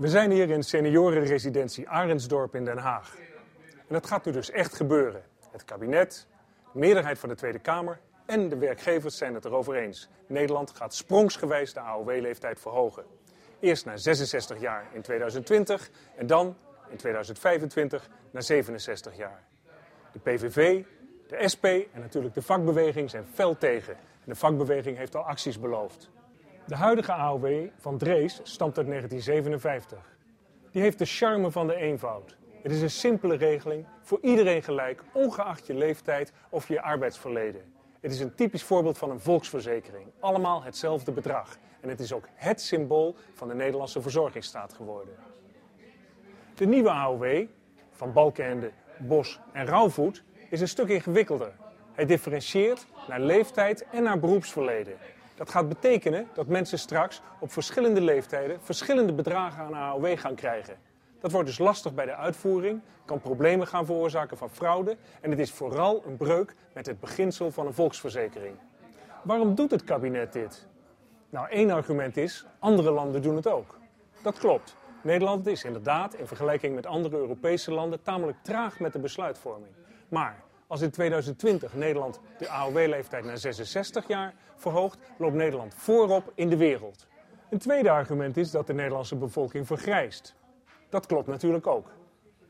zijn hier in seniorenresidentie Arendsdorp in Den Haag. En dat gaat nu dus echt gebeuren. Het kabinet, de meerderheid van de Tweede Kamer en de werkgevers zijn het erover eens. Nederland gaat sprongsgewijs de AOW-leeftijd verhogen. Eerst naar 66 jaar in 2020 en dan in 2025 naar 67 jaar. De PVV, de SP en natuurlijk de vakbeweging zijn fel tegen. En de vakbeweging heeft al acties beloofd. De huidige AOW van Drees stamt uit 1957. Die heeft de charme van de eenvoud. Het is een simpele regeling, voor iedereen gelijk, ongeacht je leeftijd of je arbeidsverleden. Het is een typisch voorbeeld van een volksverzekering. Allemaal hetzelfde bedrag. En het is ook het symbool van de Nederlandse verzorgingsstaat geworden. De nieuwe AOW van Balkenende, Bos en Rauwvoet is een stuk ingewikkelder. Hij differentieert naar leeftijd en naar beroepsverleden. Dat gaat betekenen dat mensen straks op verschillende leeftijden verschillende bedragen aan AOW gaan krijgen. Dat wordt dus lastig bij de uitvoering, kan problemen gaan veroorzaken van fraude en het is vooral een breuk met het beginsel van een volksverzekering. Waarom doet het kabinet dit? Nou, één argument is, andere landen doen het ook. Dat klopt. Nederland is inderdaad in vergelijking met andere Europese landen tamelijk traag met de besluitvorming. Maar als in 2020 Nederland de AOW-leeftijd naar 66 jaar verhoogt, loopt Nederland voorop in de wereld. Een tweede argument is dat de Nederlandse bevolking vergrijst. Dat klopt natuurlijk ook.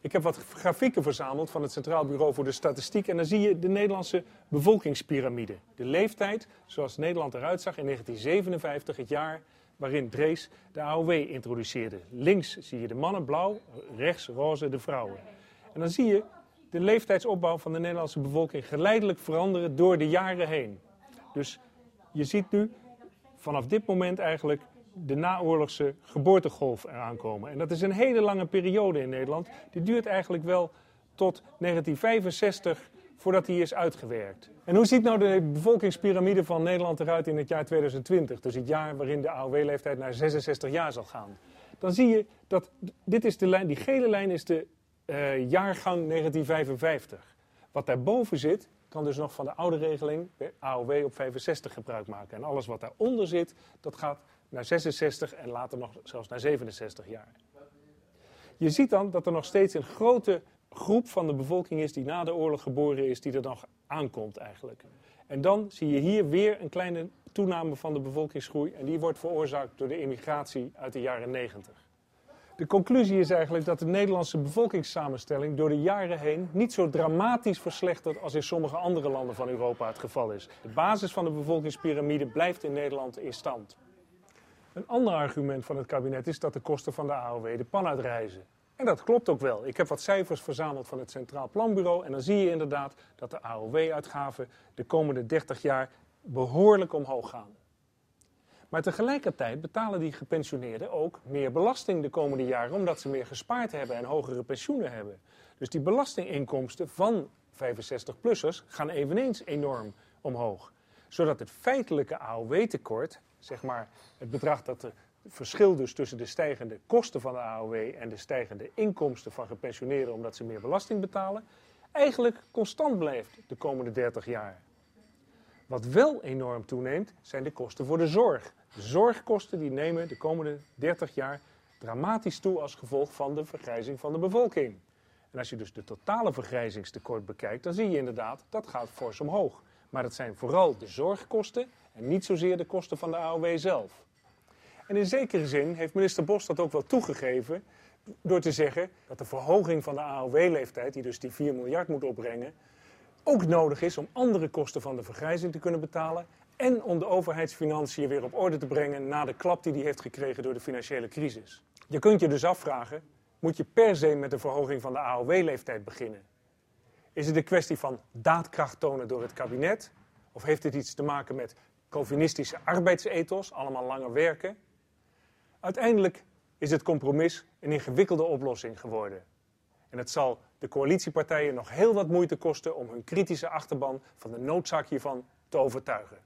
Ik heb wat grafieken verzameld van het Centraal Bureau voor de Statistiek en dan zie je de Nederlandse bevolkingspyramide. De leeftijd zoals Nederland eruit zag in 1957, het jaar waarin Drees de AOW introduceerde. Links zie je de mannen blauw, rechts roze de vrouwen. En dan zie je de leeftijdsopbouw van de Nederlandse bevolking geleidelijk veranderen door de jaren heen. Dus je ziet nu vanaf dit moment eigenlijk de naoorlogse geboortegolf eraan komen. En dat is een hele lange periode in Nederland. Die duurt eigenlijk wel tot 1965 voordat die is uitgewerkt. En hoe ziet nou de bevolkingspyramide van Nederland eruit in het jaar 2020? Dus het jaar waarin de AOW-leeftijd naar 66 jaar zal gaan. Dan zie je dat dit is de lijn, die gele lijn is de uh, jaargang 1955. Wat daarboven zit, kan dus nog van de oude regeling, AOW op 65 gebruik maken. En alles wat daaronder zit, dat gaat naar 66 en later nog zelfs naar 67 jaar. Je ziet dan dat er nog steeds een grote groep van de bevolking is die na de oorlog geboren is, die er nog aankomt eigenlijk. En dan zie je hier weer een kleine toename van de bevolkingsgroei en die wordt veroorzaakt door de immigratie uit de jaren 90. De conclusie is eigenlijk dat de Nederlandse bevolkingssamenstelling door de jaren heen niet zo dramatisch verslechtert als in sommige andere landen van Europa het geval is. De basis van de bevolkingspyramide blijft in Nederland in stand. Een ander argument van het kabinet is dat de kosten van de AOW de pan uitreizen. En dat klopt ook wel. Ik heb wat cijfers verzameld van het Centraal Planbureau en dan zie je inderdaad dat de AOW-uitgaven de komende 30 jaar behoorlijk omhoog gaan. Maar tegelijkertijd betalen die gepensioneerden ook meer belasting de komende jaren, omdat ze meer gespaard hebben en hogere pensioenen hebben. Dus die belastinginkomsten van 65-plussers gaan eveneens enorm omhoog. Zodat het feitelijke AOW-tekort, zeg maar het bedrag dat het verschil dus tussen de stijgende kosten van de AOW en de stijgende inkomsten van gepensioneerden omdat ze meer belasting betalen, eigenlijk constant blijft de komende 30 jaar. Wat wel enorm toeneemt, zijn de kosten voor de zorg. De zorgkosten die nemen de komende 30 jaar dramatisch toe als gevolg van de vergrijzing van de bevolking. En als je dus de totale vergrijzingstekort bekijkt, dan zie je inderdaad dat gaat fors omhoog. Maar dat zijn vooral de zorgkosten en niet zozeer de kosten van de AOW zelf. En in zekere zin heeft minister Bos dat ook wel toegegeven door te zeggen dat de verhoging van de AOW-leeftijd, die dus die 4 miljard moet opbrengen, ook nodig is om andere kosten van de vergrijzing te kunnen betalen en om de overheidsfinanciën weer op orde te brengen na de klap die die heeft gekregen door de financiële crisis. Je kunt je dus afvragen, moet je per se met de verhoging van de AOW-leeftijd beginnen? Is het een kwestie van daadkracht tonen door het kabinet? Of heeft dit iets te maken met Calvinistische arbeidsethos, allemaal langer werken? Uiteindelijk is het compromis een ingewikkelde oplossing geworden. En het zal de coalitiepartijen nog heel wat moeite kosten om hun kritische achterban van de noodzaak hiervan te overtuigen.